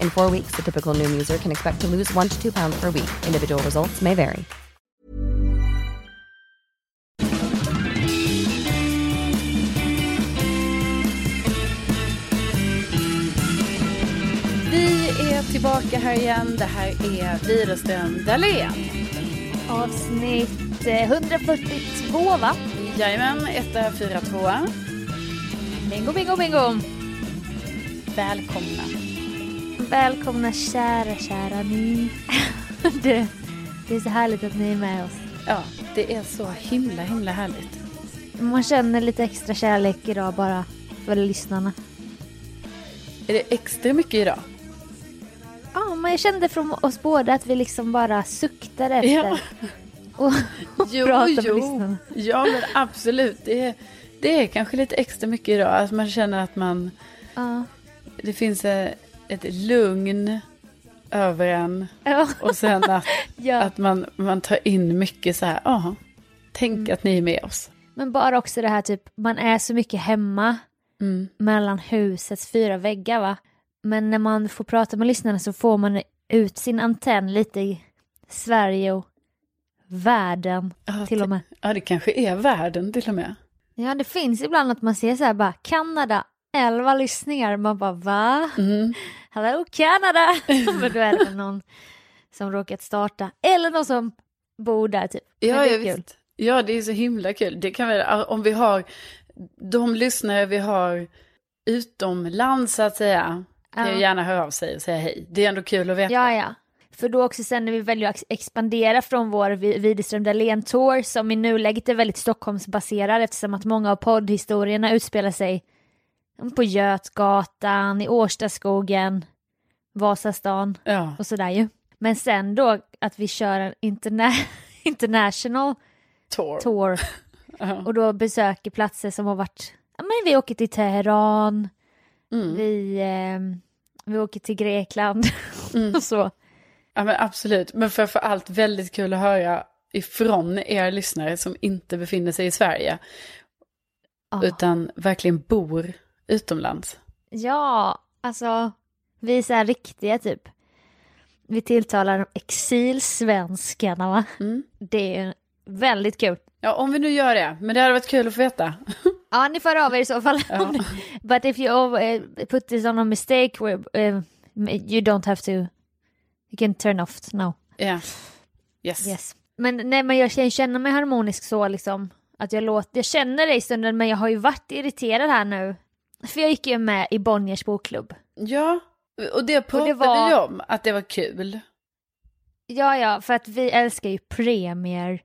In four weeks, the typical Noom user can expect to lose one to two pounds per week. Individual results may vary. Vi är tillbaka här igen. Det här är Widerström Dahlén. Avsnitt eh, 142 va? Jajamän, etta, fyra, tvåa. Bingo, bingo, bingo. Välkomna. Välkomna kära, kära ni. det, det är så härligt att ni är med oss. Ja, det är så himla, himla härligt. Man känner lite extra kärlek idag bara för lyssnarna. Är det extra mycket idag? Ja, men jag kände från oss båda att vi liksom bara suktade efter Ja. och, och Jo, prata med jo. lyssnarna. Ja, men absolut. Det är, det är kanske lite extra mycket idag. Att man känner att man... Ja. Det finns ett lugn över en. Ja. Och sen att, Ja. att man, man tar in mycket så här. Ja, tänk Mm. att ni är med oss. Men bara också det här typ, man är så mycket hemma Mm. mellan husets fyra väggar va. Men när man får prata med lyssnarna så får man ut sin antenn lite i Sverige och världen Ja, till och med. Ja, det kanske är världen till och med. Ja, det finns ibland att man ser så här bara Kanada, 11 lyssningar. Man bara va? Mm. Hello Canada! Men då är det någon som råkat starta. Eller någon som bor där typ. Men Ja, det ja, är kul. Ja, det är så himla kul. Det kan vi, om vi har de lyssnare vi har utomlands så att säga. Kan ju gärna höra av sig och säga hej. Det är ändå kul att veta. Ja, ja. För då också sen när vi väljer att ex- expandera från vår Widerström Dahlén Tour som i nuläget är väldigt Stockholmsbaserad eftersom att många av poddhistorierna utspelar sig på Götgatan, i Årstaskogen, Vasastan Ja. och sådär ju. Men sen då att vi kör en interna- international Tour. tour och då besöker platser som har varit, ja men vi åker till Teheran, Mm. vi, eh, vi åker till Grekland Mm. och så. ja, men absolut. Men framför allt väldigt kul att höra ifrån er lyssnare som inte befinner sig i Sverige. Ja. Utan verkligen bor utomlands. Ja, alltså vi är så här riktiga typ. Vi tilltalar exilsvenskarna va? Mm. Det är väldigt kul. Ja, om vi nu gör det. Men det hade varit kul att få veta. Ja, ni får av er i så fall. Ja. But if you uh, put this on a mistake, uh, you don't have to, you can turn off now. Ja. Yes. Yes. Men nej, men jag känner- känner mig harmonisk så liksom. Att jag låter, jag känner det i stunden men jag har ju varit irriterad här nu. För jag gick ju med i Bonniers bokklubb. Ja, och det pratade var- vi om, att det var kul. Ja, ja, för att vi älskar ju premier.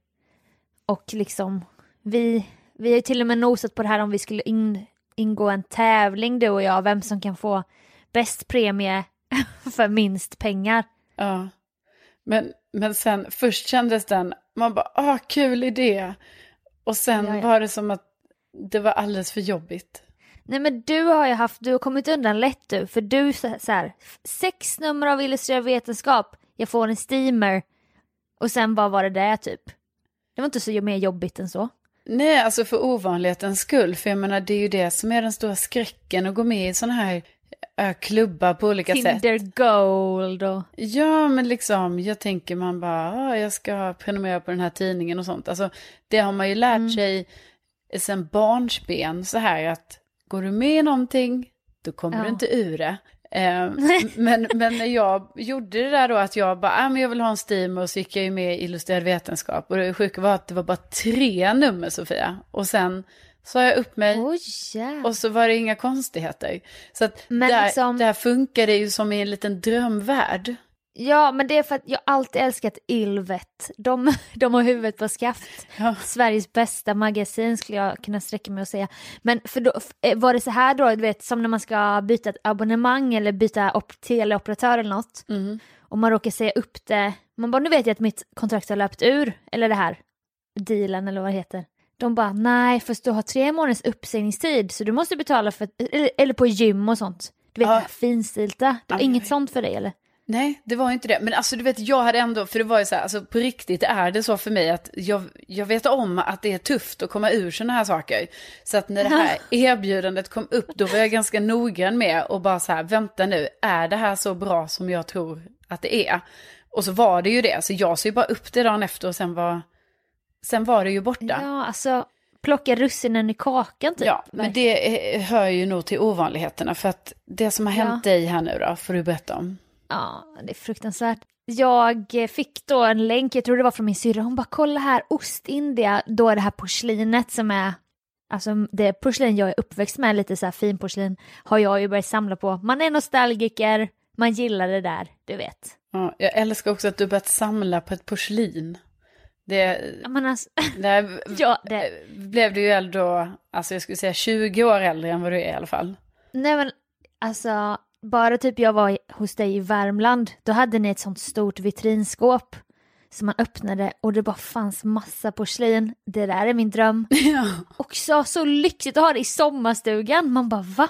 Och liksom, vi, vi har ju till och med nosat på det här om vi skulle in, ingå en tävling du och jag, vem som kan få bäst premie för minst pengar. Ja. Men, men sen, först kändes den, man bara, ah, kul idé. Och sen Ja, ja. var det som att det var alldeles för jobbigt. Nej men du har ju haft, du har kommit undan lätt du, för du så, så här, sex nummer av illustrerad vetenskap, jag får en steamer och sen vad var det där typ? Det var inte så mer jobbigt än så. Nej, alltså för ovanlighetens skull. För jag menar, det är ju det som är den stora skräcken att gå med i sådana här äh, klubbar på olika sätt. Tinder Gold och... Ja, men liksom, jag tänker man bara, ah, jag ska prenumerera på den här tidningen och sånt. Alltså, det har man ju lärt Mm. sig sen barnsben så här att går du med i någonting, då kommer Ja. du inte ur det. Eh, men, men när jag gjorde det där då att jag bara, ah, men jag vill ha en Steam och så gick jag ju med i Illustrerad Vetenskap. Och det sjuka var att det var bara tre nummer Sofia. Och sen sa jag upp mig. Oj, jävlar. Och så var det inga konstigheter. Så att Men där, liksom- där funkar det ju som i en liten drömvärld. Ja, men det är för att jag alltid älskat Ylvet. De, de har huvudet på skaft. Ja. Sveriges bästa magasin skulle jag kunna sträcka mig och säga. Men för då, eh, var det så här då, du vet, som när man ska byta ett abonnemang eller byta op- teleoperatör eller något. Mm. Och man råkar säga upp det. Man bara, nu vet jag att mitt kontrakt har löpt ur. Eller det här, dealen eller vad det heter. De bara, nej, fast du har tre månaders uppsägningstid så du måste betala för, eller, eller på gym och sånt. Du vet Ja. finstilta. Det var Aj, inget sånt för dig eller? Nej, det var inte det. Men alltså du vet, jag hade ändå, för det var ju så här, alltså på riktigt är det så för mig att jag, jag vet om att det är tufft att komma ur sådana här saker. Så att när det här erbjudandet kom upp, då var jag ganska noggrann med och bara så här, vänta nu, är det här så bra som jag tror att det är? Och så var det ju det, så jag såg ju bara upp det dagen efter och sen var, sen var det ju borta. Ja, alltså plocka russinen i kakan typ. Ja, men det eh, hör ju nog till ovanligheterna. För att det som har hänt Ja. dig här nu då, får du berätta om. Ja, det är fruktansvärt. Jag fick då en länk, jag tror det var från min syrra, hon bara kolla här, Ostindia, då är det här porslinet som är, alltså det porslin jag är uppväxt med, lite så här finporslin, har jag ju börjat samla på. Man är nostalgiker, man gillar det där, du vet. Ja, jag älskar också att du börjat samla på ett porslin. Det, alltså, där ja, det, blev du ju äldre, alltså jag skulle säga 20 år äldre än vad du är i alla fall. nej men alltså, bara typ jag var hos dig i Värmland, då hade ni ett sånt stort vitrinskåp som man öppnade och det bara fanns massa porslin. Det där är min dröm. Ja. också så lyxigt att ha det i sommarstugan. Man bara va?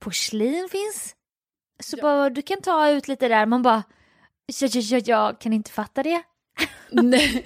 Porslin finns? Så bara du kan ta ut lite där. Man bara ja, ja, ja, jag kan inte fatta det. Nej.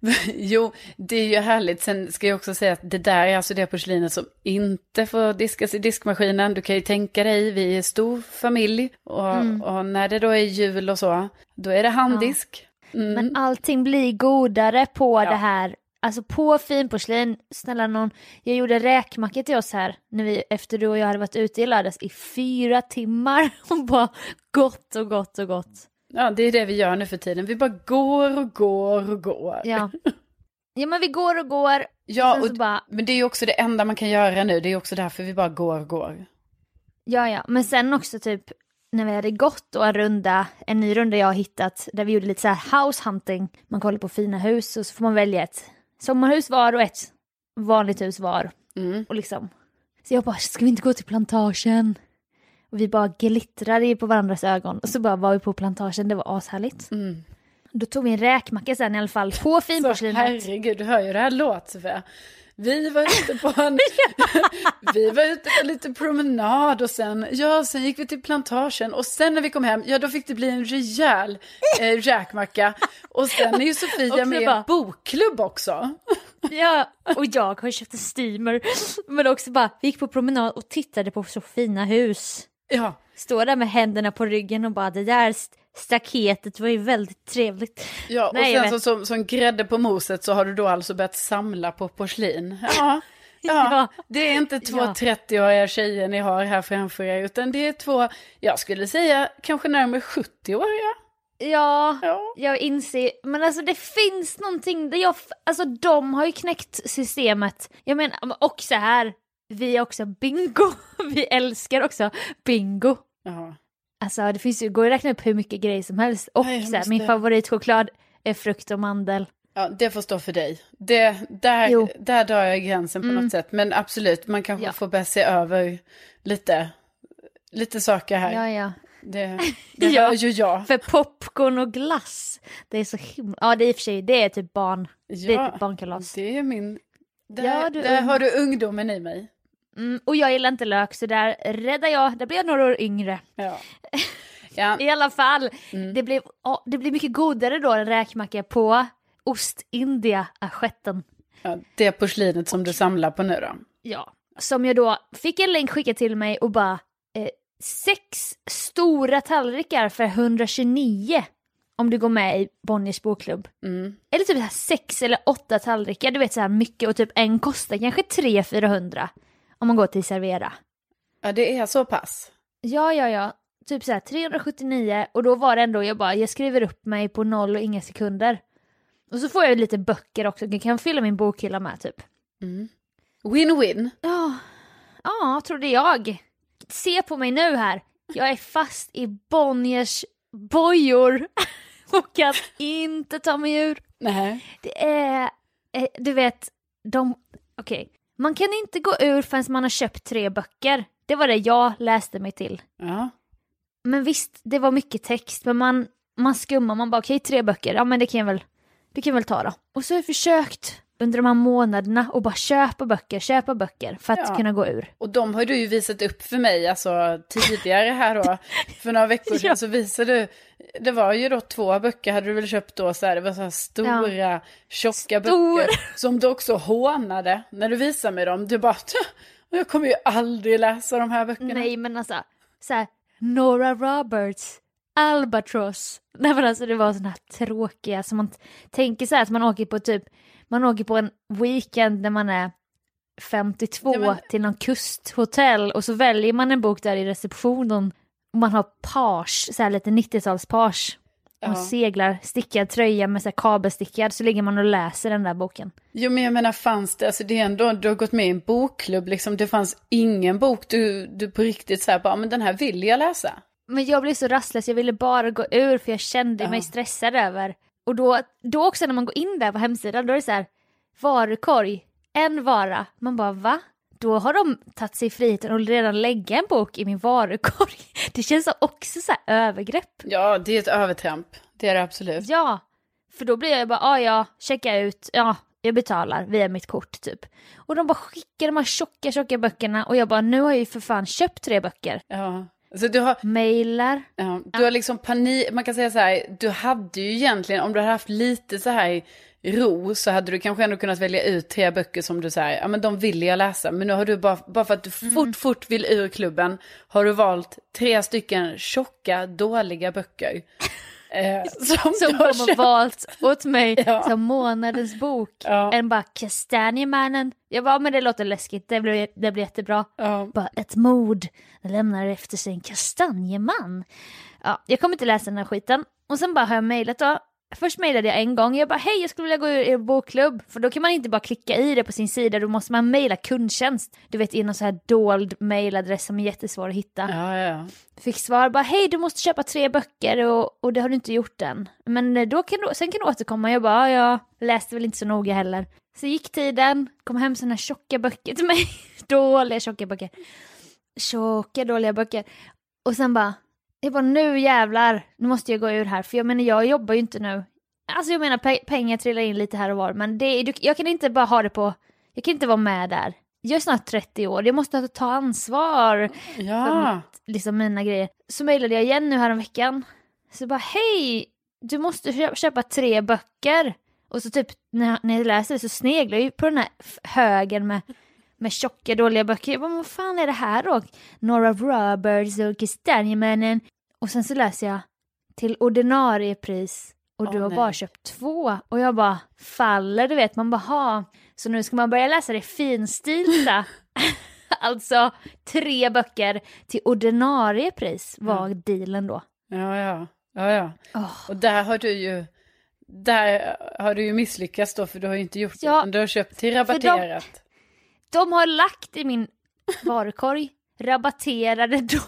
Jo, det är ju härligt. Sen ska jag också säga att det där är alltså det porslinet som inte får diskas i diskmaskinen. Du kan ju tänka dig, vi är stor familj och, Mm. och när det då är jul och så, då är det handdisk. Mm. Men allting blir godare på Ja. det här. Alltså på finporslin, snälla någon, jag gjorde räkmacka till oss här när vi, efter du och jag hade varit ute i lördags i fyra timmar och bara gott och gott och gott. Ja, det är det vi gör nu för tiden. Vi bara går och går och går. Ja. Ja men vi går och går, Ja, så och, bara, men det är ju också det enda man kan göra nu. Det är också därför vi bara går och går. Ja, ja, men sen också typ när vi hade gått och en runda, en ny runda jag har hittat där vi gjorde lite så här house hunting. Man kollar på fina hus och så får man välja ett sommarhus var och ett vanligt hus var. Mm. Och liksom. Så jag bara, ska vi inte gå till plantagen? Och vi bara glittrade på varandras ögon och så bara var vi på plantagen, det var ashärligt. Mm. Då tog vi en räkmacka sen i alla fall på finporslinet. herregud, du hör ju det här låt Sofia. Vi var ute på en, vi var ute på lite promenad och sen, ja, sen gick vi till plantagen och sen när vi kom hem, ja då fick det bli en rejäl eh, räkmacka. Och sen är ju Sofia med i en bokklubb också. Ja, och jag har köpt en steamer. Men också bara, vi gick på promenad och tittade på så fina hus. Ja, Står där med händerna på ryggen och bara det där st- staketet var ju väldigt trevligt. ja och Nej, sen så, som, som grädde på moset så har du då alltså börjat samla på porslin. Ja, ja. Det är inte två Ja. 30-åriga tjejer ni har här framför er, utan det är två, jag skulle säga kanske närmare 70-åriga. Ja, Ja. jag inser, men alltså det finns någonting där jag, alltså de har ju knäckt systemet. Jag menar, och så här, vi är också bingo, vi älskar också bingo. Ja. Alltså det finns ju, går att räkna upp hur mycket grejer som helst. Och Nej, så här, min favoritchoklad är frukt och mandel. Ja, det får stå för dig. Det, där, Jo. där drar jag gränsen på Mm. något sätt. Men absolut, man kanske Ja. får börja se över lite, lite saker här. Ja, ja. Det, det Ja. hör ju jag. För popcorn och glass, det är så himla... Ja, det är i och för sig, det är typ barn. Det är Ja, typ barnkalas. det är min... Där, Ja, du- där har du ungdomen i mig. Mm, och jag gillar inte lök, så där räddar jag. Där blir jag några år yngre. Ja. Ja, I alla fall, Mm. det, blev, ja, det blir mycket godare då en räkmacka på Ostindia-assietten. Ja, det porslinet som du samlar på nu då. Ja, som jag då fick en länk skickad till mig och bara eh, sex stora tallrikar för 129 om du går med i Bonniers bokklubb. Mm. Eller typ så här sex eller åtta tallrikar, du vet så här mycket och typ en kostar kanske 300-400 om man går till Servera. Ja, det är så pass. Ja, ja, ja. Typ så här 379 och då var det ändå, jag bara, jag skriver upp mig på noll och inga sekunder. Och så får jag lite böcker också, jag kan fylla min bokhylla med typ. Win-win. Ja, ja, trodde jag. Se på mig nu här. Jag är fast i Bonniers bojor och kan inte ta mig ur. Nej. Det är, eh, du vet, de, okej. Man kan inte gå ur förrän man har köpt tre böcker. Det var det jag läste mig till. Ja. Men visst, det var mycket text, men man, man skummar, man bara okej, tre böcker, ja men det kan jag väl, det kan jag väl ta då. Och så har jag försökt under de här månaderna och bara köpa böcker, köpa böcker för att Ja. kunna gå ur. Och de har du ju visat upp för mig, alltså tidigare här då. För några veckor sedan Ja. så visade du, det var ju då två böcker hade du väl köpt då så här, det var så här stora, tjocka Stor. böcker. Som du också hånade när du visade mig dem. Du bara, "Tja, jag kommer ju aldrig läsa de här böckerna. Nej men alltså, så här, Nora Roberts, Albatross. Nej men alltså det var sådana här tråkiga som man tänker så här att man åker på typ, man åker på en weekend när man är 52 Ja, men- till någon kusthotell och så väljer man en bok där i receptionen och man har page, så här lite 90-talspage. Ja. Och seglar, stickad tröja med så här kabelstickad så ligger man och läser den där boken. Jo men jag menar fanns det, alltså det är ändå, du har gått med i en bokklubb liksom, det fanns ingen bok du, du på riktigt så här bara, men den här vill jag läsa. Men jag blev så rastlös, jag ville bara gå ur för jag kände Ja. mig stressad över. Och då, då också när man går in där på hemsidan, då är det så här, varukorg, en vara. Man bara va? Då har de tagit sig friheten att redan lägga en bok i min varukorg. Det känns också så här övergrepp. Ja, det är ett övertramp, det är det absolut. Ja, för då blir jag bara, ah, ja, checka ut, ja, jag betalar via mitt kort typ. Och de bara skickar de här tjocka, tjocka böckerna och jag bara, nu har jag ju för fan köpt tre böcker. Ja. Alltså du har, Mailar, Ja, du har liksom panik, man kan säga så här, du hade ju egentligen, om du hade haft lite så här ro så hade du kanske ändå kunnat välja ut tre böcker som du säger, ja men de vill jag läsa, men nu har du bara, bara för att du Mm. fort, fort vill ur klubben, har du valt tre stycken tjocka, dåliga böcker. Eh, som, som de har valt åt mig Ja. som månadens bok. Ja. En bara Kastanjemannen. Jag bara, men det låter läskigt, det blir, det blir jättebra. Ja. Bara ett mord lämnar efter sig en kastanjeman. Ja, jag kommer inte läsa den här skiten. Och sen bara har jag mejlat då. Först mejlade jag en gång, jag bara hej jag skulle vilja gå ur er bokklubb. För då kan man inte bara klicka i det på sin sida, då måste man mejla kundtjänst. Du vet i någon så här dold mejladress som är jättesvår att hitta. Ja, ja, Fick svar bara hej du måste köpa tre böcker och, och det har du inte gjort än. Men eh, då kan du, sen kan du återkomma. Jag bara ja, läste väl inte så noga heller. Så gick tiden, kom hem sådana här tjocka böcker till mig. dåliga tjocka böcker. Tjocka dåliga böcker. Och sen bara, jag bara nu jävlar, nu måste jag gå ur här. För jag menar jag jobbar ju inte nu. Alltså jag menar pe- pengar trillar in lite här och var. Men det, du, jag kan inte bara ha det på, jag kan inte vara med där. Jag är snart 30 år, jag måste ta ansvar ja. liksom mina grejer. Så mejlade jag igen nu här om veckan. Så bara hej, du måste kö- köpa tre böcker. Och så typ när när jag läser det så sneglar jag ju på den här högen med, med tjocka dåliga böcker. Jag bara, vad fan är det här då? Nora Roberts och Kastanjemannen. Och sen så läser jag till ordinarie pris. Och Åh, du har nej. bara köpt två. Och jag bara faller, du vet. Man bara, ha. Så nu ska man börja läsa det finstilta. alltså tre böcker till ordinarie pris var dealen då. Ja, ja, ja, ja. Åh. Och där har du ju, där har du ju misslyckats då, för du har ju inte gjort det, Ja. utan du har köpt till rabatterat. De har lagt i min varukorg rabatterade, då,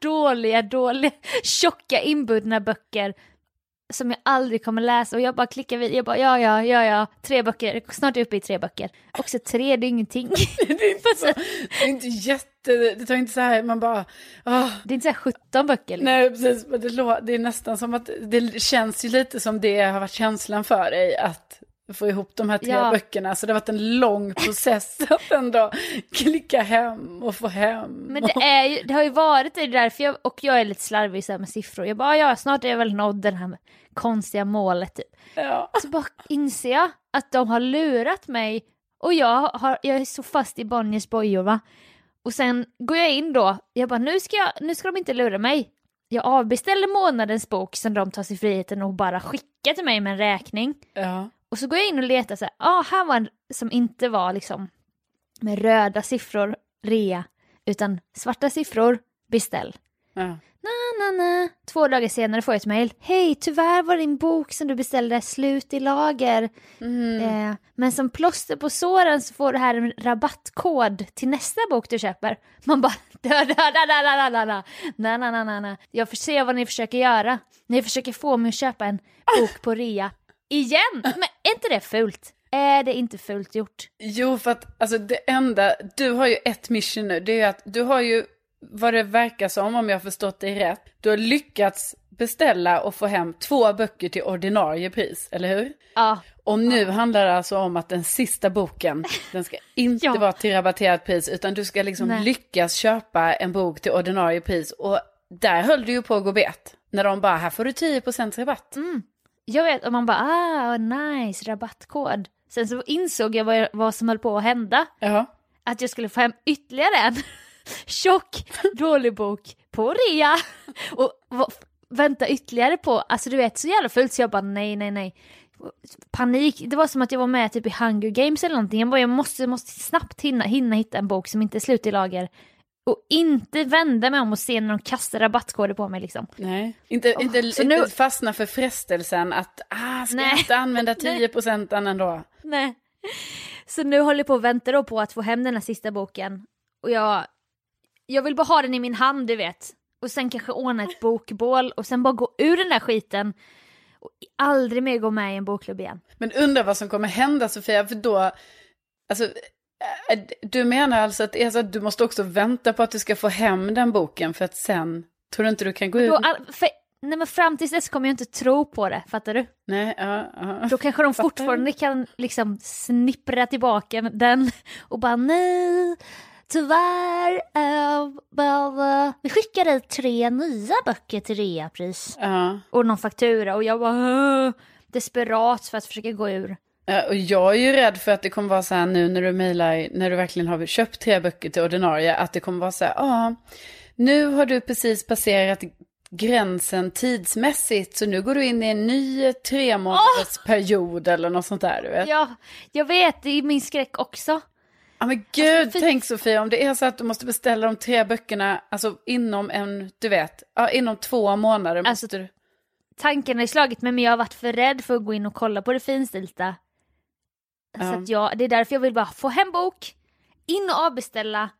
dåliga, dåliga, tjocka inbundna böcker som jag aldrig kommer läsa och jag bara klickar vid, jag bara ja, ja, ja, ja, tre böcker, snart är jag uppe i tre böcker. Också tre, det är ingenting. Det är inte så, det är inte jätte, det tar inte så här, man bara, ah, Det är inte så här 17 böcker. Liksom. nej precis, det, det är nästan som att, det känns ju lite som det har varit känslan för dig, att få ihop de här tre Ja. böckerna. Så det har varit en lång process att ändå klicka hem och få hem. Men det, är ju, det har ju varit det därför jag, och jag är lite slarvig med siffror. Jag bara, ja snart är jag väl nådd det här konstiga målet typ. Ja. Så bara inser jag att de har lurat mig och jag, har, jag är så fast i Bonniers bojor va. Och sen går jag in då, jag bara nu ska, jag, nu ska de inte lura mig. Jag avbeställer månadens bok som de tar sig friheten och bara skickar till mig med en räkning. Ja. Och så går jag in och letar så här, ah, här var en som inte var liksom med röda siffror, rea, utan svarta siffror, beställ. Ja. Na, na, na. Två dagar senare får jag ett mejl. Hej, tyvärr var din bok som du beställde slut i lager. Mm. Eh, men som plåster på såren så får du här en rabattkod till nästa bok du köper. Man bara... Da, da, da, Jag ser vad ni försöker göra. Ni försöker få mig att köpa en bok på rea Igen! Men är inte det fult? Är det inte fult gjort? Jo, för att alltså det enda, du har ju ett mission nu, det är ju att du har ju, vad det verkar som, om jag har förstått dig rätt, du har lyckats beställa och få hem två böcker till ordinarie pris, eller hur? Ja. Och nu handlar det alltså om att den sista boken, den ska inte Ja. vara till rabatterat pris, utan du ska liksom Nej. lyckas köpa en bok till ordinarie pris. Och där höll du ju på att gå bet. När de bara, här får du 10% rabatt. Jag vet, och man bara ah, nice, rabattkod. Sen så insåg jag vad, vad som höll på att hända. Ja. Att jag skulle få hem ytterligare en tjock, dålig bok på rea. Och va- vänta ytterligare på, alltså du vet så jävla fult så jag bara nej, nej, nej. Panik, det var som att jag var med typ i Hunger Games eller någonting. Jag bara jag måste, måste snabbt hinna, hinna hitta en bok som inte är slut i lager. Och inte vända mig om och se när de kastar rabattkoder på mig liksom. Nej, inte, inte, så inte nu- fastna för frestelsen att, ah, ska Nej. jag inte använda 10% ändå? Nej. Så nu håller jag på att vänta då på att få hem den här sista boken. Och jag, jag vill bara ha den i min hand, du vet. Och sen kanske ordna ett bokbål och sen bara gå ur den där skiten. Och aldrig mer gå med i en bokklubb igen. Men undrar vad som kommer hända Sofia, för då, alltså, du menar alltså att det är så att du måste också vänta på att du ska få hem den boken för att sen, tror du inte du kan gå ut? För, nej men fram tills dess kommer jag inte tro på det, fattar du? Nej, ja, ja. Då kanske de fortfarande kan liksom snippra tillbaka den och bara nej, tyvärr, uh, well, uh, vi skickar dig tre nya böcker till reapris. ja. och någon faktura och jag var desperat för att försöka gå ur. Ja, Och jag är ju rädd för att det kommer vara så här nu när du mejlar, när du verkligen har köpt tre böcker till ordinarie, att det kommer vara så här, ja, nu har du precis passerat gränsen tidsmässigt, så nu går du in i en ny tre månaders period eller något sånt där, du vet. Ja, jag vet, det är min skräck också. Ja men gud, Alltså, för- tänk Sofia, om det är så att du måste beställa de tre böckerna, alltså inom en, du vet, ja, inom två månader måste Alltså, du. Tanken har slagit mig men jag har varit för rädd för att gå in och kolla på det finstilta. Så Ja. att jag, det är därför jag vill bara få hem bok, in och avbeställa,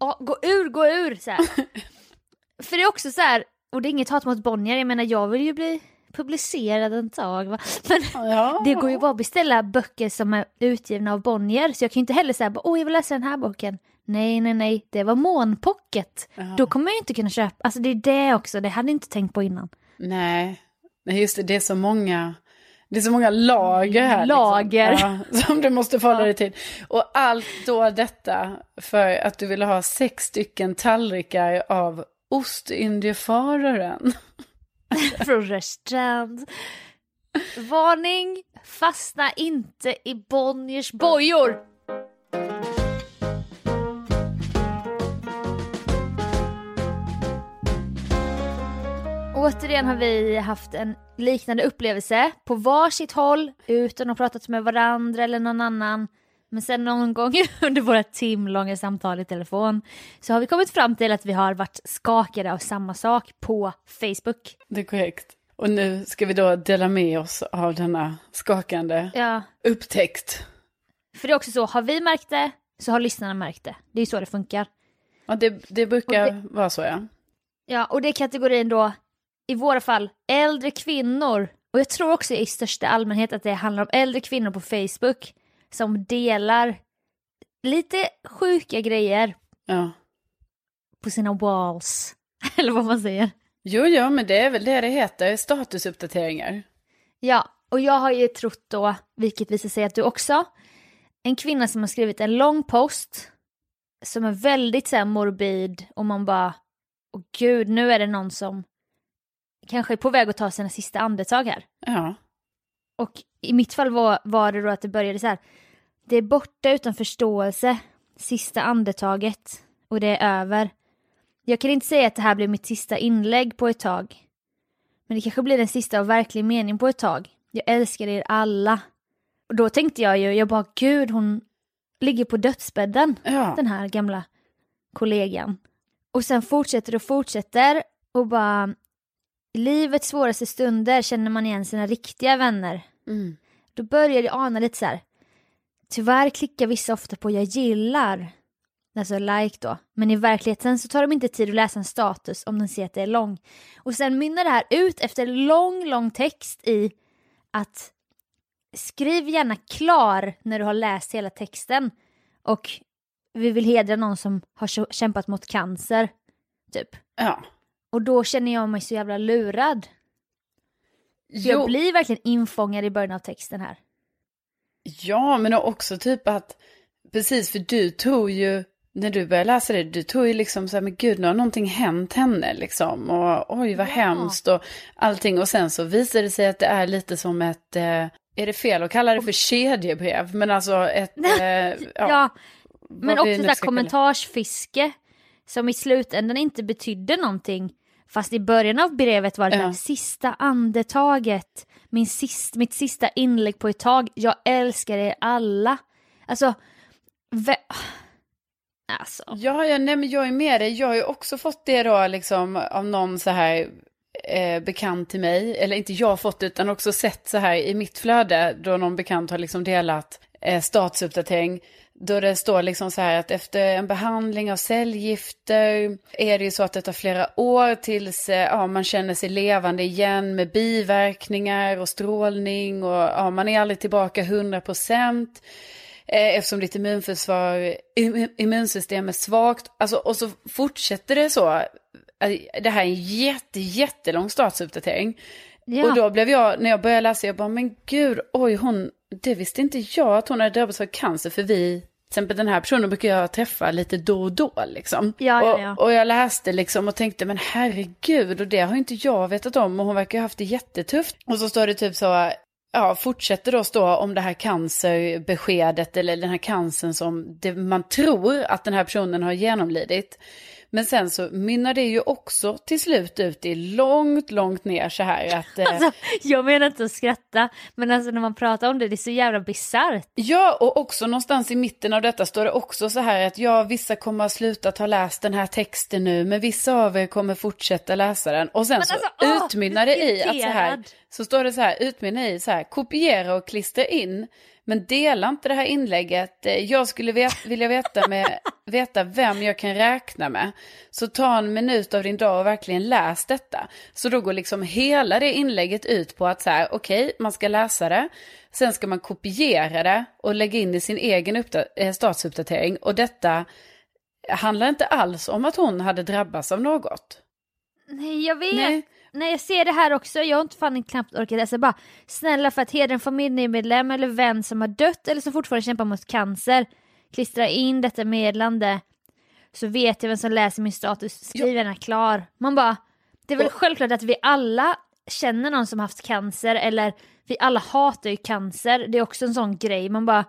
ja, gå ur, gå ur så för det är också så här, och det är inget hat mot Bonnier, jag menar jag vill ju bli publicerad en dag va. Men Ja. Det går ju bara att beställa böcker som är utgivna av Bonnier, så jag kan ju inte heller säga åh jag vill läsa den här boken. Nej, nej, nej, det var Månpocket. Då kommer jag ju inte kunna köpa, alltså det är det också, det hade jag inte tänkt på innan. Nej, nej just det, det är så många, det är så många lager här. Lager. Liksom. Ja, som du måste förhålla dig till. Och allt då detta för att du ville ha sex stycken tallrikar av Ostindiefararen. Från restaurang. Varning, fastna inte i Bonniers bojor. Återigen har vi haft en liknande upplevelse på varsitt håll utan att ha pratat med varandra eller någon annan. Men sen någon gång under våra timlånga samtal i telefon så har vi kommit fram till att vi har varit skakade av samma sak på Facebook. Det är korrekt. Och nu ska vi då dela med oss av denna skakande Ja, upptäckt. för det är också så, har vi märkt det så har lyssnarna märkt det. Det är ju så det funkar. Ja, det, det brukar Och vara så ja. Ja, och det är kategorin då, i våra fall, äldre kvinnor. Och jag tror också i största allmänhet att det handlar om äldre kvinnor på Facebook som delar lite sjuka grejer ja. på sina walls. Eller vad man säger. Jo, jo, men det är väl det det heter, statusuppdateringar. Ja, Och jag har ju trott då, vilket visar sig att du också, en kvinna som har skrivit en lång post som är väldigt så morbid och man bara, åh gud, nu är det någon som kanske är på väg att ta sina sista andetag här. Ja. Och i mitt fall var, var det då att det började så här, det är borta utan förståelse, sista andetaget och det är över. Jag kan inte säga att det här blir mitt sista inlägg på ett tag. Men det kanske blir den sista av verklig mening på ett tag. Jag älskar er alla. Och då tänkte jag ju, jag bara gud hon ligger på dödsbädden, Ja. den här gamla kollegan. Och sen fortsätter och fortsätter och bara i livets svåraste stunder känner man igen sina riktiga vänner. Mm. Då börjar jag ana lite så här. Tyvärr klickar vissa ofta på jag gillar, alltså like då. Men i verkligheten så tar de inte tid att läsa en status om de ser att det är lång. Och sen mynnar det här ut efter lång, lång text i att skriv gärna klar när du har läst hela texten. Och vi vill hedra någon som har kä- kämpat mot cancer, typ. Ja. Och då känner jag mig så jävla lurad. För jag blir verkligen infångad i början av texten här. ja, men också typ att, precis för du tror ju, när du började läsa det, du tror ju liksom så här, men gud, nu har någonting hänt henne liksom. Och oj, vad Ja. hemskt och allting. Och sen så visar det sig att det är lite som ett, eh, är det fel att kalla det för kedjebrev? Men alltså ett, eh, ja, Ja, men också så kommentarsfiske som i slutändan inte betydde någonting. Fast i början av brevet var det Ja. sista andetaget, min sist, mitt sista inlägg på ett tag, jag älskar er alla. Alltså, ve- alltså. Ja, ja, nej men jag är med dig. Jag har ju också fått det då liksom av någon så här eh, bekant till mig. Eller inte jag fått det utan också sett så här i mitt flöde då någon bekant har liksom delat eh, statusuppdatering. Då det står liksom så här att efter en behandling av cellgifter är det ju så att det tar flera år tills eh, ja, man känner sig levande igen med biverkningar och strålning och ja, man är aldrig tillbaka 100 procent. Eh, eftersom ditt immunförsvar, im, immunsystem är svagt. Alltså, och så fortsätter det så. Eh, Det här är en jätte, jättelång statusuppdatering. Ja. Och då blev jag, när jag började läsa, jag bara, men gud, oj, hon, det visste inte jag att hon hade drabbats av cancer, för vi, till exempel den här personen brukar jag träffa lite då och då liksom. Ja, ja, och, ja. och jag läste liksom och tänkte, men herregud, och det har inte jag vetat om, och hon verkar ha haft det jättetufft. Och så står det typ så, ja, fortsätter då stå om det här cancerbeskedet, eller den här cancern som det, man tror att den här personen har genomlidit. Men sen så mynnar det ju också till slut ut i långt, långt ner så här att... Eh, Alltså, jag menar inte att skratta, men alltså när man pratar om det, det är så jävla bisarrt. Ja, och också någonstans i mitten av detta står det också så här att ja, vissa kommer ha slutat ha läst den här texten nu, men vissa av er kommer fortsätta läsa den. Och sen Men så alltså, åh, utmynnar det i att så här, så står det så här, utmynnar i så här, kopiera och klistra in, men dela inte det här inlägget. Eh, Jag skulle vet, vilja veta, med, veta vem jag kan räkna med. Så ta en minut av din dag och verkligen läs detta. Så då går liksom hela det inlägget ut på att så här, okej, man ska läsa det. Sen ska man kopiera det och lägga in i sin egen eh, statusuppdatering. Och detta handlar inte alls om att hon hade drabbats av något. Nej, jag vet. Nej. Nej. jag ser det här också. Jag har inte fan knappt orkat läsa. Bara snälla för att hedra en familjemedlem eller vän som har dött eller som fortfarande kämpar mot cancer. Klistra in detta meddelande. Så vet jag vem som läser min status. Skriv gärna klar. Man bara, det är väl Och- självklart att vi alla känner någon som haft cancer eller vi alla hatar ju cancer. Det är också en sån grej. Man bara,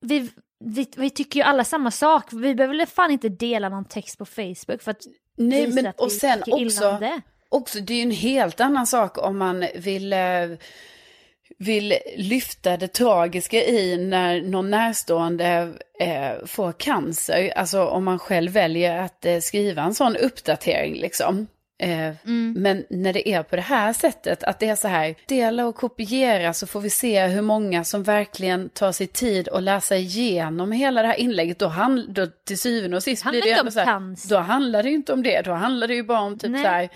vi, vi, vi tycker ju alla samma sak. Vi behöver väl fan inte dela någon text på Facebook för att Nej, visa men att och vi sen också, det. Också, det är ju en helt annan sak om man vill, eh, vill lyfta det tragiska i när någon närstående eh, får cancer. Alltså om man själv väljer att eh, skriva en sån uppdatering liksom. Eh, Men när det är på det här sättet, att det är så här, dela och kopiera så får vi se hur många som verkligen tar sig tid att läsa igenom hela det här inlägget. Då, hand, då till syvende och sist Handlar blir det ändå om så här, då handlar det ju inte om det, då handlar det ju bara om typ Nej. så här,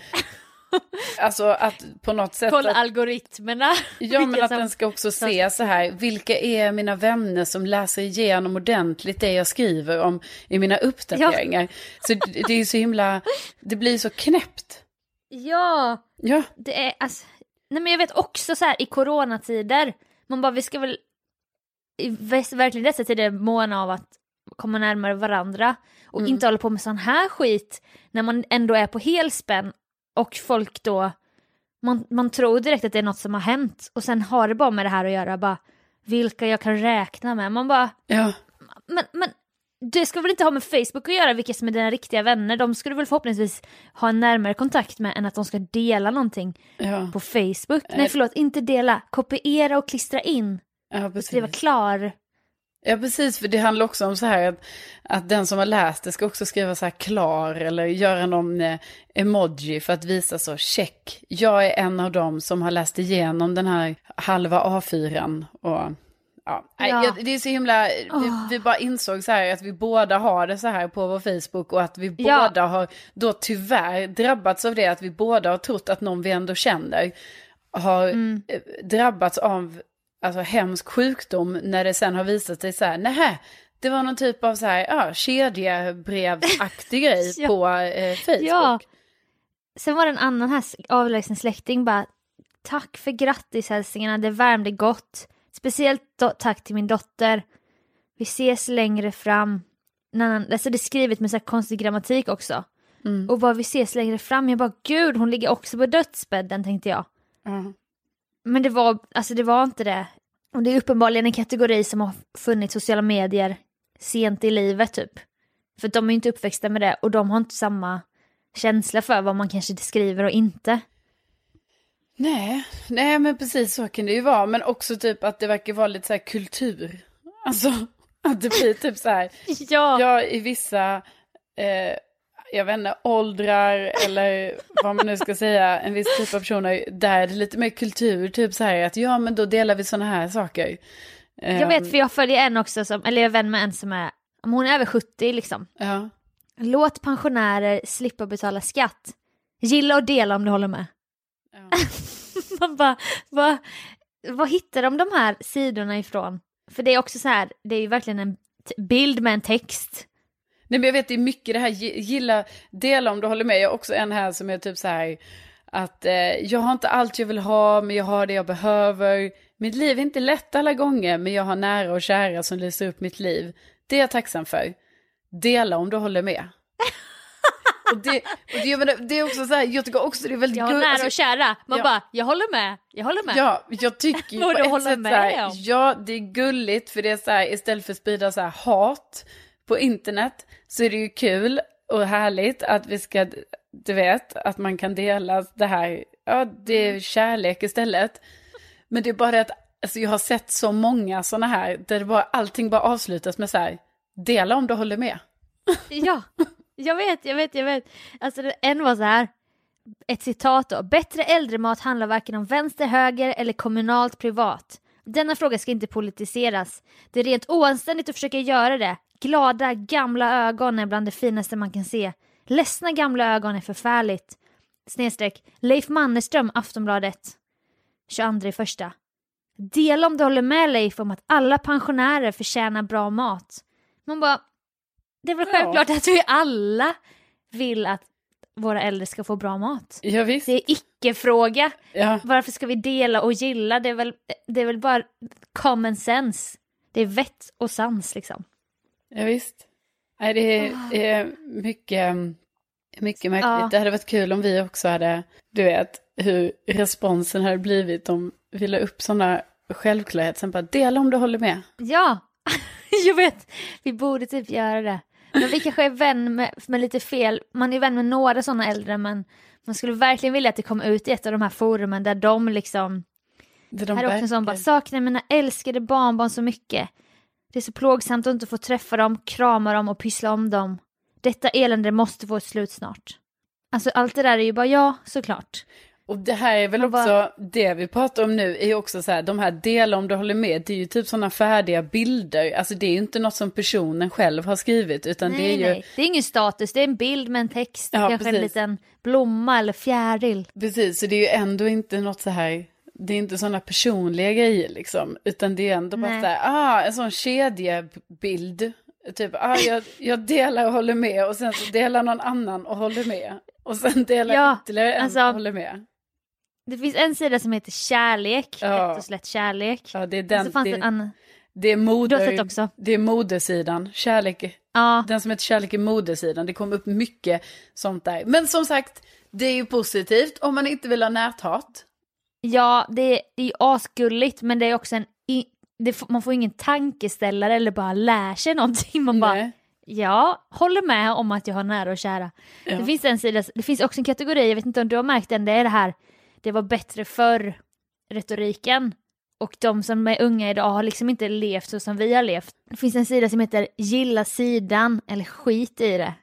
alltså att på något sätt... Kolla att, algoritmerna. Ja, men att den ska också se så här, vilka är mina vänner som läser igenom ordentligt det jag skriver om i mina uppdateringar. Så det det är så himla, det blir så knäppt. Ja, Ja, det är alltså... Nej men jag vet också så här i coronatider, man bara vi ska väl i verkligen dessa tider måna av att komma närmare varandra och Mm. inte hålla på med sån här skit när man ändå är på helspänn och folk då, man, man tror direkt att det är något som har hänt och sen har det bara med det här att göra, bara vilka jag kan räkna med. Man bara, Ja, men, men det ska väl inte ha med Facebook att göra vilka som är dina riktiga vänner, de ska du väl förhoppningsvis ha en närmare kontakt med än att de ska dela någonting ja, på Facebook. Nej. Förlåt, inte dela, kopiera och klistra in. ja precis. skriva klar. Ja precis, för det handlar också om så här att, att den som har läst det ska också skriva så här klar eller göra någon eh, emoji för att visa så check. Jag är en av dem som har läst igenom den här halva A4 och ja, Ja. det är så himla, vi, Åh. vi bara insåg så här att vi båda har det så här på vår Facebook och att vi Ja. båda har då tyvärr drabbats av det att vi båda har trott att någon vi ändå känner har Mm. eh, drabbats av alltså, hemsk sjukdom när det sen har visat sig så här, nej, det var någon typ av så här, ja, kedjebrevsaktig grej Ja. på eh, Facebook. Ja. Sen var det en annan här avlägsen släkting bara, tack för grattishälsningarna, det värmde gott. Speciellt tack till min dotter. Vi ses längre fram. Alltså det är skrivet med så här konstig grammatik också. Mm. Och vad vi ses längre fram, jag bara gud hon ligger också på dödsbädden tänkte jag. Ja. Men det var, alltså det var inte det. Och det är uppenbarligen en kategori som har funnits sociala medier sent i livet typ. För de är ju inte uppväxta med det och de har inte samma känsla för vad man kanske skriver och inte. Nej, nej men precis så kan det ju vara. Men också typ att det verkar vara lite så här kultur. Alltså att det blir typ så här, Ja, ja i vissa, eh, jag vet inte, åldrar eller vad man nu ska säga, en viss typ av personer, där är det lite mer kultur, typ så här att ja men då delar vi sådana här saker. jag vet för jag följer en också som, eller jag är vän med en som är, hon är över 70 liksom. Ja, Låt pensionärer slippa betala skatt. Gilla och dela om du håller med. ja. Man bara, vad, vad hittar de de här sidorna ifrån? För det är också så här, det är ju verkligen en bild med en text. Nej men jag vet det är mycket det här, gi- gilla, dela om du håller med. Jag har också en här som är typ så här, att eh, jag har inte allt jag vill ha, men jag har det jag behöver. Mitt liv är inte lätt alla gånger, men jag har nära och kära som lyser upp mitt liv. Det är jag tacksam för. Dela om du håller med. och det, och det, menar, det är också så här, jag tycker också det är väldigt Jag har nära alltså, och kära. Man ja. bara, jag håller med, jag håller med. Ja, jag tycker ju på ett sätt så här, ja det är gulligt för det är så här, istället för att sprida så här hat på internet så är det ju kul och härligt att vi ska, du vet, att man kan dela det här, ja det är kärlek istället. Men det är bara att, alltså jag har sett så många sådana här där det bara, allting bara avslutas med så här, dela om du håller med. Ja, jag vet, jag vet, jag vet. Alltså en var så här, ett citat då. Bättre äldremat handlar varken om vänster, höger eller kommunalt privat. Denna fråga ska inte politiseras. Det är rent oanständigt att försöka göra det. Glada gamla ögon är bland det finaste man kan se. Ledsna gamla ögon är förfärligt. Snedstreck Leif Mannerström, Aftonbladet. 22 i första. Dela om du håller med Leif om att alla pensionärer förtjänar bra mat. Man bara, det är väl Ja. självklart att vi alla vill att våra äldre ska få bra mat. Ja visst. Det är icke-fråga. Ja. Varför ska vi dela och gilla? Det är väl, det är väl bara common sense. Det är vett och sans liksom. Ja, visst. Nej, det är, Ah. mycket, mycket märkligt. Ja. Det hade varit kul om vi också hade, du vet, hur responsen hade blivit om vi la upp sådana självklarheter. Sen bara, dela om du håller med. Ja, jag vet. Vi borde typ göra det. Men vi kanske är vän med, med lite fel. Man är vän med några sådana äldre men man skulle verkligen vilja att det kom ut i ett av de här forumen där de liksom Det de här är också en sån bara, saknar mina älskade barnbarn så mycket. Det är så plågsamt att inte få träffa dem, krama dem och pyssla om dem. Detta elände måste få ett slut snart. Alltså allt det där är ju bara ja, såklart. Och det här är väl Man också, bara- det vi pratar om nu är ju också så här, de här delar om du håller med, det är ju typ sådana färdiga bilder. Alltså det är ju inte något som personen själv har skrivit, utan nej, det är ju, nej. Det är ingen status, det är en bild med en text, Ja, kanske en precis. liten blomma eller fjäril. precis, så det är ju ändå inte något så här, det är inte sådana personliga grejer liksom, utan det är ändå bara Nej. så här, ah, en sån kedjebild. Typ, ah, jag, jag delar och håller med och sen så delar någon annan och håller med. Och sen delar Ja, ytterligare en alltså- och håller med. Det finns en sida som heter kärlek, Ja. rätt och slätt kärlek. Ja, det är Och den. så fanns det en annan. det är moder? Det är modesidan. Kärlek. Ja, Den som heter Kärlek i modesidan. Det kom upp mycket sånt där. Men som sagt, det är ju positivt om man inte vill ha näthat. Ja det, är, det är asgulligt men det är också en... Det, man får ingen tankeställare eller bara lär sig någonting. Man bara, Nej. ja, håller med om att jag har nära och kära. Ja. Det finns en sida, det finns också en kategori, jag vet inte om du har märkt den, det är det här, det var bättre förr, retoriken. Och de som är unga idag har liksom inte levt så som vi har levt. Det finns en sida som heter gilla sidan, eller skit i det.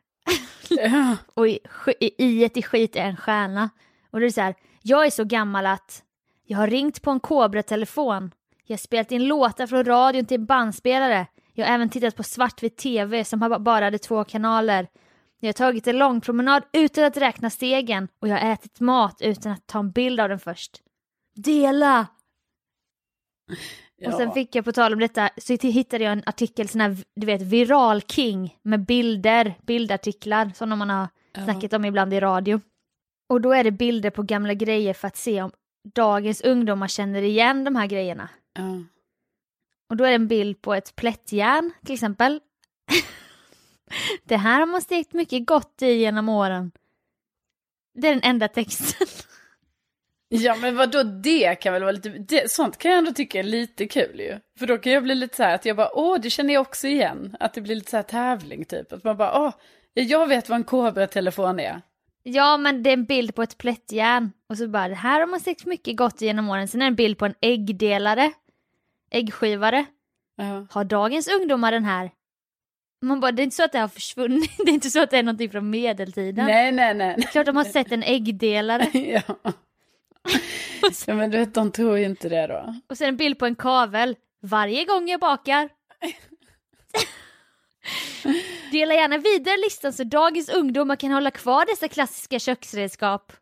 Ja. Och i, i, i ett i skit är en stjärna. Och det är så här, jag är så gammal att jag har ringt på en Cobra-telefon. Jag har spelat in låtar från radion till bandspelare. Jag har även tittat på svartvit tv som bara hade två kanaler. Jag har tagit en lång promenad utan att räkna stegen och jag har ätit mat utan att ta en bild av den först. Dela! Och sen fick jag på tal om detta så hittade jag en artikel, sån här, du vet, viral king med bilder, bildartiklar som man har Ja. snackat om ibland i radio. Och då är det bilder på gamla grejer för att se om dagens ungdomar känner igen de här grejerna. Ja. Och då är det en bild på ett plättjärn till exempel. det här har man stekt mycket gott i genom åren. Det är den enda texten. Ja men vadå det kan väl vara lite, det, sånt kan jag ändå tycka är lite kul ju. För då kan jag bli lite så här att jag bara, åh det känner jag också igen. Att det blir lite så här tävling typ. Att man bara, åh, jag vet vad en Cobra-telefon är. Ja, men det är en bild på ett plättjärn. Och så bara, det här har man stekt mycket gott genom åren. Sen är det en bild på en äggdelare. Äggskivare. Ja. Har dagens ungdomar den här? Man bara, det är inte så att det har försvunnit. Det är inte så att det är någonting från medeltiden. Nej, nej, nej. Klart de har sett en äggdelare. ja. ja men du vet, de tror ju inte det då. Och sen en bild på en kavel. Varje gång jag bakar. Dela gärna vidare listan så dagens ungdomar kan hålla kvar dessa klassiska köksredskap.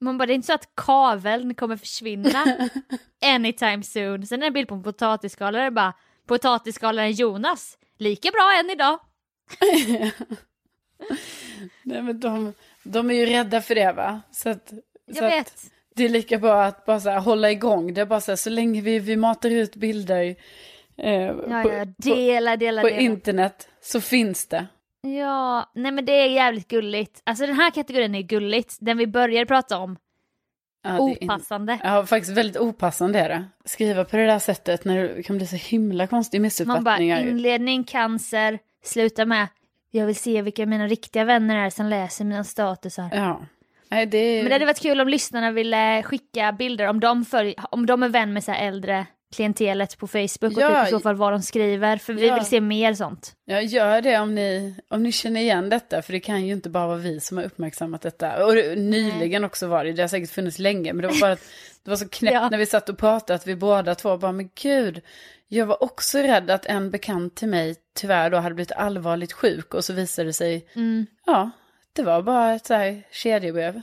Man bara, det är inte så att kaveln kommer försvinna anytime soon. Sen är det en bild på en potatisskalare, bara potatisskalaren Jonas. Lika bra än idag. Nej men de, de är ju rädda för det va? Så att, så Jag att vet. det är lika bra att bara så här, hålla igång. Det är bara så här, så länge vi, vi matar ut bilder eh, Ja, på, ja, dela, dela, på, dela. internet så finns det. Ja, nej men det är jävligt gulligt. Alltså den här kategorin är gulligt. Den vi började prata om. Ja, är in- Opassande. Ja, faktiskt väldigt opassande är det. Skriva på det där sättet när det kan bli så himla konstiga Man bara missuppfattningar. inledning cancer, sluta med jag vill se vilka mina riktiga vänner är som läser mina statusar. Ja. Nej, det. Men det hade varit kul om lyssnarna ville skicka bilder om de, följ, om de är vän med så här äldre klientelet på Facebook och Ja. typ i så fall vad de skriver. För vi Ja. vill se mer sånt. Ja, gör det om ni, om ni känner igen detta, för det kan ju inte bara vara vi som har uppmärksammat detta. Och det- nyligen också var det, det har säkert funnits länge, men det var bara att det var så knäppt Ja. när vi satt och pratade att vi båda två bara, men gud, jag var också rädd att en bekant till mig tyvärr då hade blivit allvarligt sjuk och så visade det sig, Mm. ja, det var bara ett så här kedjebrev.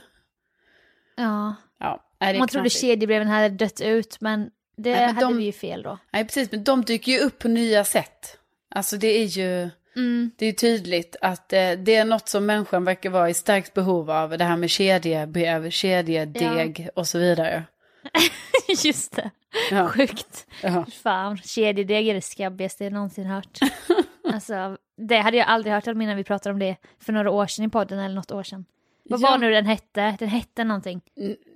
Ja. Ja, nej, det är Man trodde knasigt. kedjebreven hade dött ut men det Nej, hade de- vi ju fel då. Nej, precis, men de dyker ju upp på nya sätt. Alltså det är ju... Mm. Det är tydligt att eh, det är något som människan verkar vara i starkt behov av. Det här med kedjebrev, kedjedeg och så vidare. Just det. Ja. Sjukt. Ja. Fan, kedjedeg är det skabbigaste jag någonsin hört. alltså, det hade jag aldrig hört om innan vi pratade om det för några år sedan i podden eller något år sedan. Vad Ja. var nu den hette? Den hette någonting.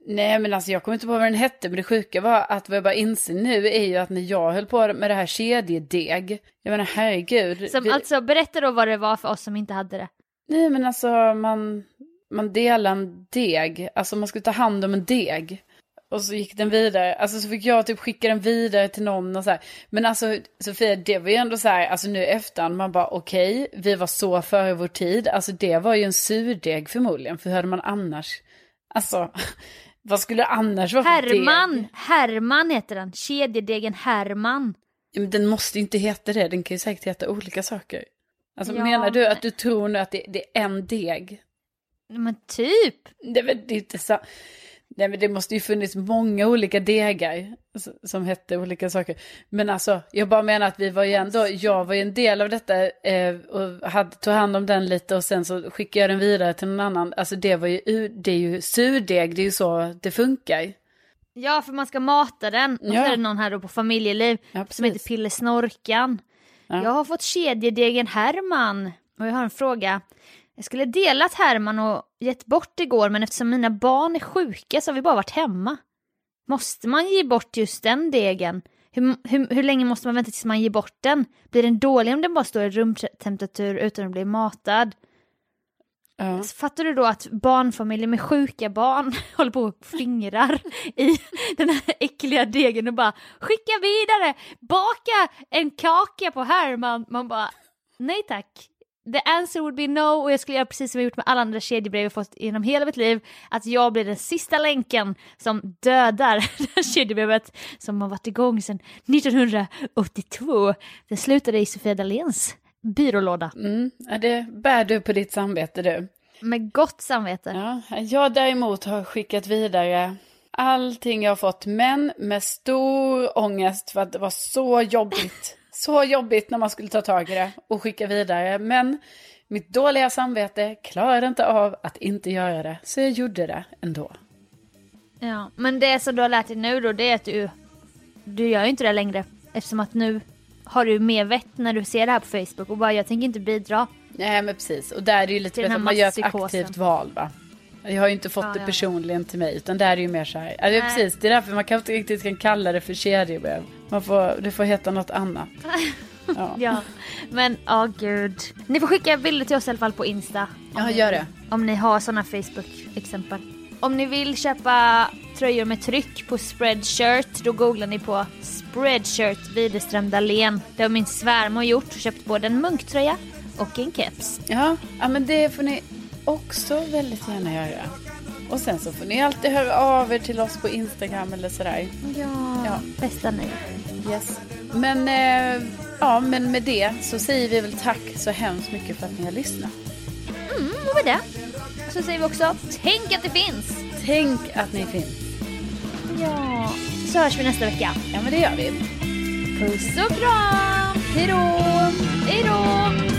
Nej men alltså jag kommer inte på vad den hette men det sjuka var att vad jag bara inser nu är ju att när jag höll på med det här kedjedeg. Jag menar herregud. Som, vi- Alltså berätta då vad det var för oss som inte hade det. Nej men alltså man, man delar en deg, alltså man skulle ta hand om en deg. Och så gick den vidare, alltså så fick jag typ skicka den vidare till någon och så här. Men alltså Sofia, det var ju ändå så här, alltså nu efterhand, man bara okej, vi var så före vår tid. Alltså det var ju en surdeg förmodligen, för hur hade man annars, alltså vad skulle det annars vara för Herman! deg? Herman heter den. Kedjedegen Herman. Ja, men den måste ju inte heta det, den kan ju säkert heta olika saker. Alltså Ja, menar du att du tror nu att det, det är en deg? Men typ. Men det är inte så. Nej men det måste ju funnits många olika degar som hette olika saker. Men alltså, jag bara menar att vi var ju ändå, jag var ju en del av detta eh, och hade, tog hand om den lite och sen så skickade jag den vidare till någon annan. Alltså det var ju, det är ju surdeg, det är ju så det funkar. Ja, för man ska mata den. Och så Ja. är det någon här då på familjeliv Ja, som heter. Pille Snorkan. Ja. Jag har fått kedjedegen Herman och jag har en fråga. Jag skulle delat Herman och gett bort igår men eftersom mina barn är sjuka så har vi bara varit hemma. Måste man ge bort just den degen? Hur, hur, hur länge måste man vänta tills man ger bort den? Blir den dålig om den bara står i rumtemperatur utan att bli matad? Ja. Fattar du då att barnfamiljer med sjuka barn håller på och fingrar i den här äckliga degen och bara skicka vidare, baka en kaka på Herman. Man bara nej tack. The answer would be no och jag skulle göra precis som jag gjort med alla andra kedjebrev jag fått genom hela mitt liv. Att jag blir den sista länken som dödar det här kedjebrevet som har varit igång sedan 1982. Det slutade i Sofia Dahléns byrålåda. Mm, det bär du på ditt samvete du. Med gott samvete. Ja, jag däremot har skickat vidare allting jag har fått, men med stor ångest för att det var så jobbigt. Så jobbigt när man skulle ta tag i det och skicka vidare. Men mitt dåliga samvete klarade inte av att inte göra det, så jag gjorde det ändå. Ja, men det som du har lärt dig nu då, det är att du, du gör ju inte det längre. Eftersom att nu har du mer vett när du ser det här på Facebook och bara jag tänker inte bidra. Nej, men precis. Och där är det ju lite bättre att man gör ett aktivt val, va? Jag har ju inte fått Ja, det ja. personligen till mig, utan där är det ju mer så här. Ja, det är Nej. precis, det är därför man kanske inte riktigt kan kalla det för kedjebrev. Man får, det får heta något annat. Ja, Ja, men åh gud. Ni får skicka bilder till oss i alla fall på Insta. ja gör det. Om ni har sådana Facebook-exempel. Om ni vill köpa tröjor med tryck på Spreadshirt, då googlar ni på Spreadshirt Widerström Dahlén. Det har min svärmor gjort, köpt både en munktröja och en keps. Ja, ja, men det får ni också väldigt gärna göra. Och sen så får ni alltid höra av er till oss på Instagram eller sådär. Ja, Ja. bästa ni. Yes. Men, eh, ja, men med det så säger vi väl tack så hemskt mycket för att ni har lyssnat. Mm, och med det så säger vi också tänk att det finns. Tänk att ni finns. Ja, så hörs vi nästa vecka. Ja, men det gör vi. Puss och kram! Hej då! Hej då!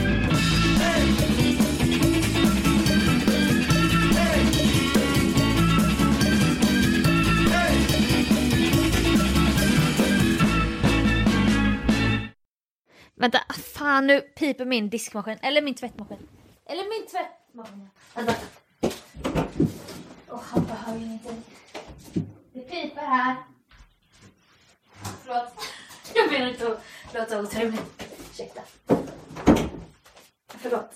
Vänta, fan nu piper min diskmaskin. Eller min tvättmaskin. Eller min tvättmaskin. Vänta. Åh, han behöver inte. Det piper här. Förlåt. Jag menar inte att låta otrevlig. Ursäkta. Förlåt.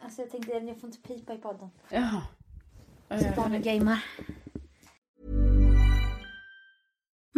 Alltså jag tänkte, jag får inte pipa i podden. Ja. Ja, Så barnen ja. gamer.